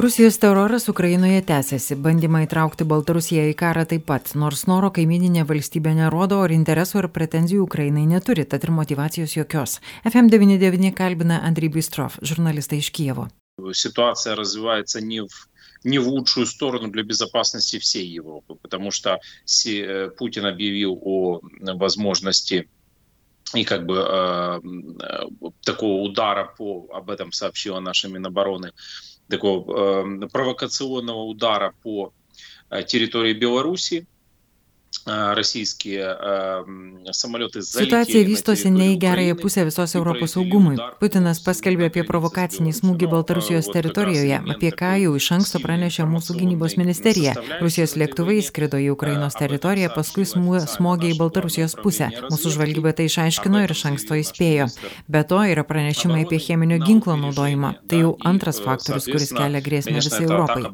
Rusijos teroras Ukrainoje tęsiasi, bandymą įtraukti Baltarusiją į karą taip pat, nors noro kaimininė valstybė nerodo, ar interesų ar pretenzijų Ukrainai neturi, tad ir motivacijos jokios. FM99 kalbina Andriy Bistrov, žurnalistai iš Kievo. Ситуация развивается не в не в лучшую сторону для безопасности всей Европы, потому что Путин объявил о возможности и как бы э, такого удара по, об этом сообщила наша Минобороны, такого э, провокационного удара по территории Беларуси, Situacija vystosi ne į gerąją pusę visos Europos saugumui. Putinas paskelbė apie provokacinį smūgį Baltarusijos teritorijoje, apie ką jau iš anksto pranešė mūsų gynybos ministerija. Rusijos lėktuvai skrido į Ukrainos teritoriją, paskui smogė į Baltarusijos pusę. Mūsų žvalgyba tai išaiškino ir iš anksto įspėjo. Be to yra pranešimai apie cheminio ginklo naudojimą. Tai jau antras faktorius, kuris kelia grėsmę visai Europai.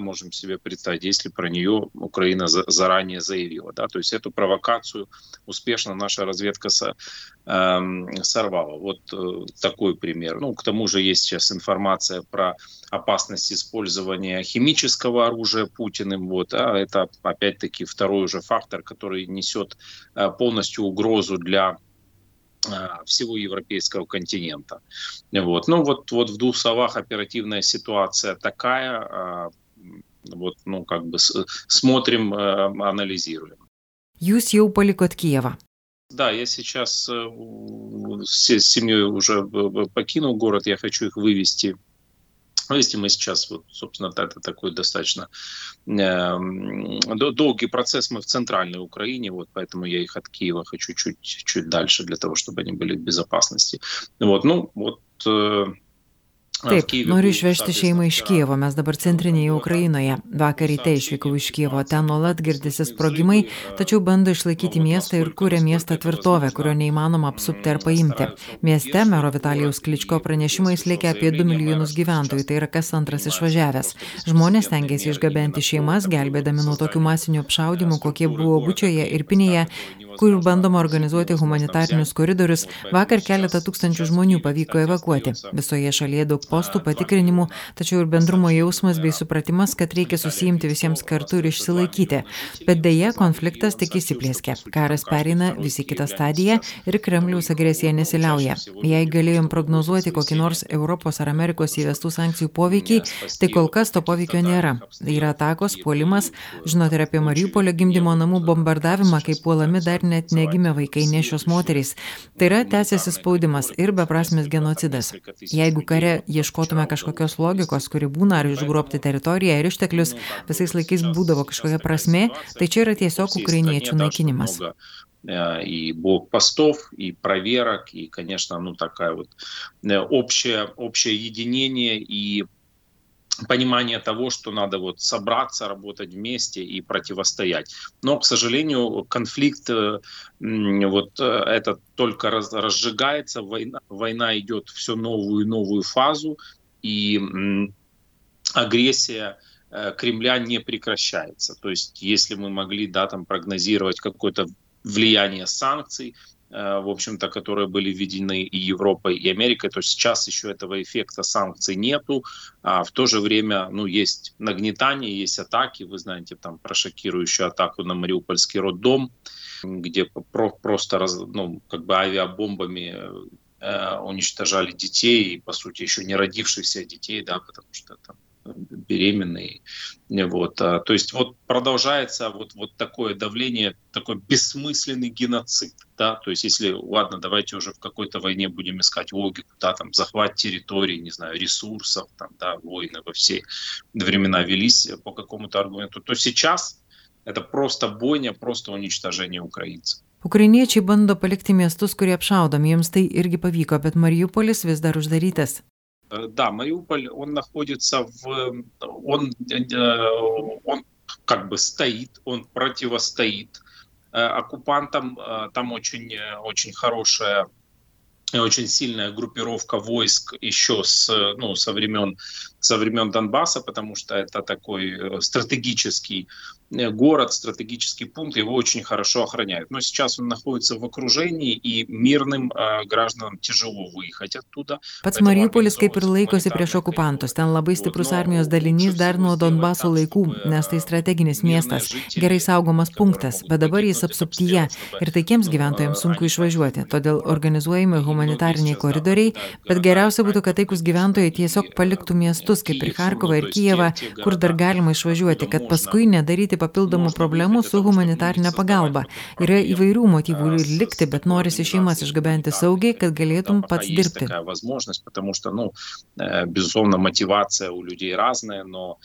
Можем себе представить, если про нее Украина за, заранее заявила. Да? То есть эту провокацию успешно наша разведка со, э, сорвала. Вот э, такой пример. Ну, к тому же есть сейчас информация про опасность использования химического оружия Путиным. Вот, а это опять-таки второй уже фактор, который несет э, полностью угрозу для э, всего европейского континента. Вот. Ну вот, вот в двух словах оперативная ситуация такая. Вот, ну, как бы смотрим, э, анализируем. Jūs jau palikot Kijevą. Да, я сейчас э, с семьей уже покинул город, я хочу их вывести. Вывести мы сейчас, вот, собственно, это такой достаточно э, долгий процесс мы в центральной Украине, вот поэтому я их от Киева хочу чуть, чуть дальше для того, чтобы они были в безопасности. Вот, ну, вот э, Taip, noriu išvežti šeimą iš Kievo, mes dabar centrinėje Ukrainoje. Vakar ryte išvykau iš Kievo, ten nuolat girdisi sprogimai, tačiau bando išlaikyti miestą ir kūrė miestą tvirtovę, kurio neįmanoma apsupti ar paimti. Mieste mero Vitalijaus Kličko pranešimais lėkia apie 2 milijonus gyventojų, tai yra kas antras išvažiavęs. Žmonės tengiasi išgabenti šeimas, gelbėdami nuo tokių masinių apšaudimų, kokie buvo Bučioje ir Pinėje, kur bandoma organizuoti humanitarinius koridorius, vakar keletą tūkstančių žmonių pavyko evakuoti. Visoje šalyje daug postų patikrinimų, tačiau ir bendrumo jausmas bei supratimas, kad reikia susijimti visiems kartu ir išsilaikyti. Bet dėja, konfliktas tik įsiplėskė. Karas pereina visi kitą stadiją ir Kremliaus agresija nesiliauja. Jei galėjom prognozuoti kokį nors Europos ar Amerikos įvestų sankcijų poveikį, tai kol kas to poveikio nėra. Tai yra atakos, puolimas, žinote ir apie Mariupolio gimdymo namų bombardavimą, kai puolami dar net negimę vaikai nešios moterys. Tai yra tęsiasi spaudimas ir beprasmis genocidas. Jeigu kare ieškotume kažkokios logikos, kuri būna ar išgrobti teritoriją ir išteklius, visais laikais būdavo kažkokia prasme, tai čia yra tiesiog ukrainiečių naikinimas и блокпостов, и проверок, и, конечно, ну, такая вот общее, общее единение и понимание того, что надо вот собраться, работать вместе и противостоять. Но, к сожалению, конфликт э, вот э, этот только раз, разжигается, война, война идет все новую и новую фазу, и агрессия э, Кремля не прекращается. То есть, если мы могли да, там, прогнозировать какое-то влияние санкций, в общем-то, которые были введены и Европой, и Америкой, то сейчас еще этого эффекта санкций нету, а в то же время, ну, есть нагнетание, есть атаки, вы знаете, там, про шокирующую атаку на Мариупольский роддом, где про просто, раз, ну, как бы авиабомбами э, уничтожали детей, и, по сути, еще не родившихся детей, да, потому что там беременные. Вот. А, то есть вот продолжается вот, вот такое давление, такой бессмысленный геноцид. Да? То есть если, ладно, давайте уже в какой-то войне будем искать логику, да, там, захват территории, не знаю, ресурсов, там, да, войны во все времена велись по какому-то аргументу, то сейчас это просто бойня, просто уничтожение украинцев. Ukrainiečiai bando palikti miestus, kurie apšaudomi, jiems tai irgi pavyko, bet Mariupolis vis dar uždarytas. Э, да, Мариуполь, он находится в... Он, э, он как бы стоит, он противостоит э, оккупантам. Там очень, очень хорошая очень сильная группировка войск еще с, ну, со, времен, со времен Донбасса, потому что это такой стратегический город, стратегический пункт, его очень хорошо охраняют. Но сейчас он находится в окружении, и мирным э, гражданам тяжело выехать оттуда. Pats Mariupolis kaip ir laikosi prieš okupantus. Ten labai stiprus armijos dalinys dar nuo Donbaso laikų, nes tai strateginis miestas, gerai saugomas punktas, bet dabar jis apsuptyje ir taikiems gyventojams sunku išvažiuoti. Todėl organizuojami humanitariniai koridoriai, bet geriausia būtų, kad taikus gyventojai tiesiog paliktų miestus kaip ir Harkovą ir Kijevą, kur dar galima išvažiuoti, kad paskui nedaryti papildomų problemų su humanitarinė pagalba. Yra įvairių motyvų likti, bet norisi šeimas išgabenti saugiai, kad galėtum pats dirbti. Потому что, ну, безусловно, мотивация у людей разная, но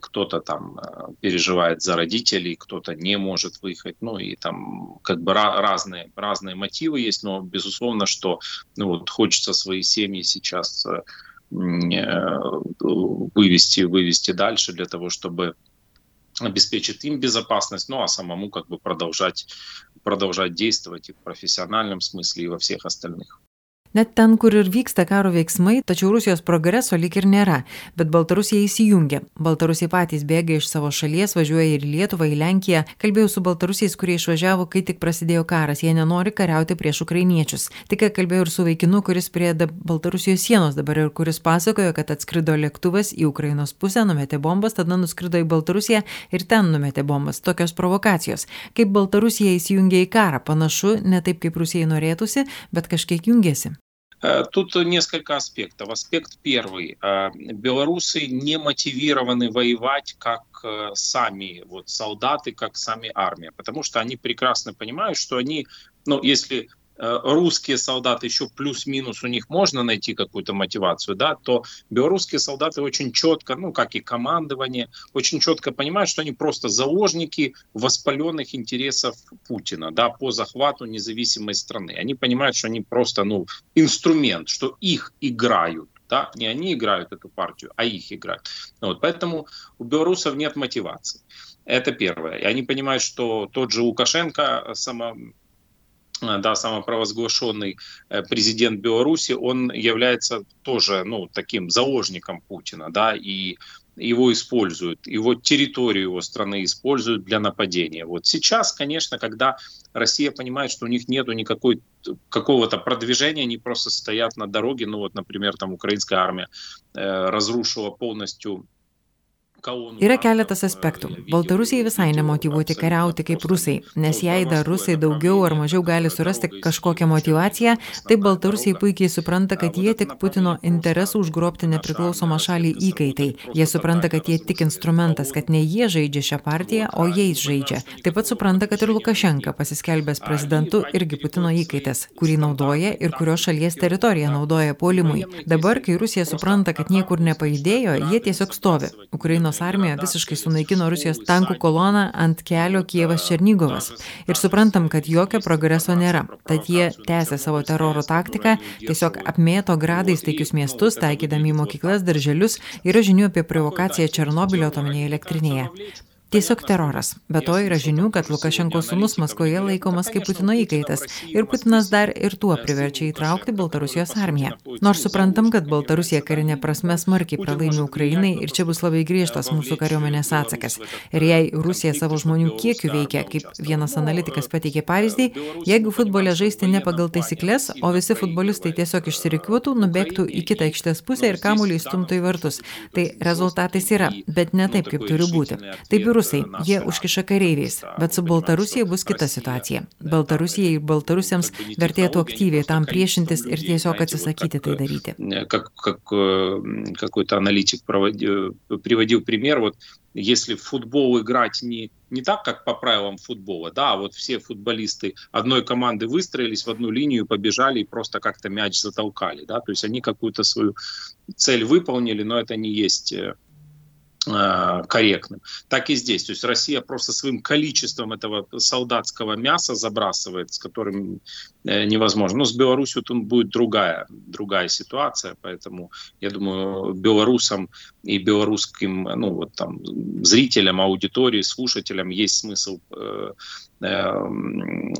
кто-то там переживает за родителей, кто-то не может выехать, ну и там как бы разные, разные мотивы есть, но безусловно, что ну, вот хочется свои семьи сейчас вывести, вывести дальше для того, чтобы обеспечит им безопасность, ну а самому как бы продолжать, продолжать действовать и в профессиональном смысле, и во всех остальных. Net ten, kur ir vyksta karo veiksmai, tačiau Rusijos progreso lik ir nėra, bet Baltarusija įsijungia. Baltarusiai patys bėga iš savo šalies, važiuoja ir į Lietuvą, į Lenkiją. Kalbėjau su baltarusiais, kurie išvažiavo, kai tik prasidėjo karas, jie nenori kariauti prieš ukrainiečius. Tik kalbėjau ir su vaikinu, kuris prie Baltarusijos sienos dabar ir kuris pasakojo, kad atskrido lėktuvas į Ukrainos pusę, numetė bombas, tada nuskrido į Baltarusiją ir ten numetė bombas. Tokios provokacijos. Kaip Baltarusija įsijungia į karą, panašu, ne taip kaip Rusijai norėtųsi, bet kažkiek jungiasi. Э, тут несколько аспектов. Аспект первый. Э, белорусы не мотивированы воевать как э, сами вот, солдаты, как сами армия, потому что они прекрасно понимают, что они, ну, если русские солдаты еще плюс-минус у них можно найти какую-то мотивацию, да, то белорусские солдаты очень четко, ну, как и командование, очень четко понимают, что они просто заложники воспаленных интересов Путина, да, по захвату независимой страны. Они понимают, что они просто, ну, инструмент, что их играют, да, не они играют эту партию, а их играют. Вот, поэтому у белорусов нет мотивации. Это первое. И они понимают, что тот же Лукашенко Э, да, самопровозглашенный э, президент Беларуси, он является тоже ну, таким заложником Путина, да, и его используют, его территорию его страны используют для нападения. Вот сейчас, конечно, когда Россия понимает, что у них нету никакой какого-то продвижения, они просто стоят на дороге, ну вот, например, там украинская армия э, разрушила полностью Yra keletas aspektų. Baltarusijai visai nemotivuoti kariauti kaip rusai, nes jei dar rusai daugiau ar mažiau gali surasti kažkokią motivaciją, tai Baltarusijai puikiai supranta, kad jie tik Putino interesų užgrobti nepriklausomą šalį įkaitai. Jie supranta, kad jie tik instrumentas, kad ne jie žaidžia šią partiją, o jais žaidžia. Taip pat supranta, kad ir Lukašenka pasiskelbęs prezidentu irgi Putino įkaitas, kurį naudoja ir kurio šalies teritoriją naudoja polimui. Dabar, kai Rusija supranta, kad niekur nepajudėjo, jie tiesiog stovi. Ukrainos Ukrainos armija visiškai sunaikino Rusijos tankų koloną ant kelio Kievas Černygovas. Ir suprantam, kad jokio progreso nėra. Tad jie tęsia savo teroro taktiką, tiesiog apmėto gradais taikius miestus, taikydami į mokyklas, darželius, yra žinių apie provokaciją Černobilio atominėje elektrinėje. Tiesiog teroras. Be to yra žinių, kad Lukašenko sūnus Maskvoje laikomas kaip Putino įkaitas ir Putinas dar ir tuo priverčia įtraukti Baltarusijos armiją. Nors suprantam, kad Baltarusija karinė prasme smarkiai pralaimi Ukrainai ir čia bus labai griežtas mūsų kariuomenės atsakas. Ir jei Rusija savo žmonių kiekiu veikia, kaip vienas analitikas pateikė pavyzdį, jeigu futbole žaisti ne pagal taisyklės, o visi futbolistai tiesiog išsirikiuotų, nubėgtų į kitą aikštės pusę ir kamuolį įstumtų į vartus, tai rezultatais yra, bet ne taip, kaip turi būti. Taip ir rusai, jie užkiša kareiviais, bet su Baltarusija bus kita situacija. Baltarusijai ir baltarusiams vertėtų aktyviai там priešintis ir tiesiog atsisакити tai дарить. Как, как какой-то аналитик проводил, приводил пример, вот если в футбол играть не, не так, как по правилам футбола, да, а вот все футболисты одной команды выстроились в одну линию, побежали и просто как-то мяч затолкали, да, то есть они какую-то свою цель выполнили, но это не есть корректным. Так и здесь. То есть Россия просто своим количеством этого солдатского мяса забрасывает, с которым э, невозможно. Но с Беларусью тут будет другая, другая ситуация, поэтому я думаю, белорусам и белорусским ну, вот, там, зрителям, аудитории, слушателям есть смысл э,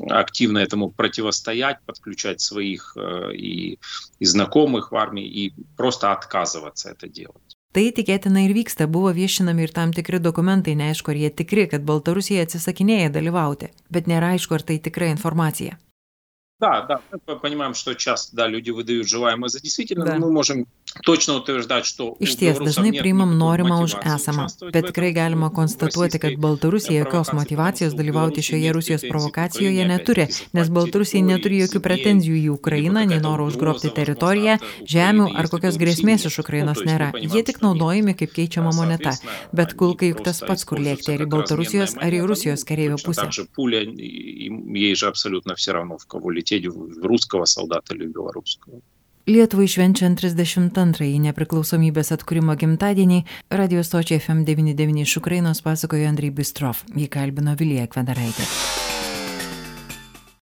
активно этому противостоять, подключать своих и, и знакомых в армии и просто отказываться это делать. Tai tikėtina ir vyksta, buvo viešinami ir tam tikri dokumentai, neaišku, ar jie tikri, kad Baltarusija atsisakinėja dalyvauti, bet nėra aišku, ar tai tikra informacija. Да, да, мы понимаем, что часто да, люди выдают желаемое за действительно, да. мы можем точно утверждать, что Iš ties dažnai priimam norimą už esamą, bet tikrai galima konstatuoti, kad Baltarusija jokios motivacijos dalyvauti šioje Rusijos provokacijoje neturi, nes Baltarusija neturi jokių pretenzijų į Ukrainą, nei noro užgrobti teritoriją, žemių ar kokios grėsmės iš Ukrainos nėra. Jie tik naudojami kaip keičiama moneta, bet kulkai juk tas pats, kur lėkti, ar į Baltarusijos, ar į Rusijos kareivio pusę. Ей же абсолютно все равно, в кого лететь лететь в русского солдата или белорусского. Lietuvai švenčiant 32-ąjį nepriklausomybės atkūrimo gimtadienį, radio stočiai FM99 iš Ukrainos pasakojo Andrei Bistrov, jį kalbino Vilija Kvedaraitė.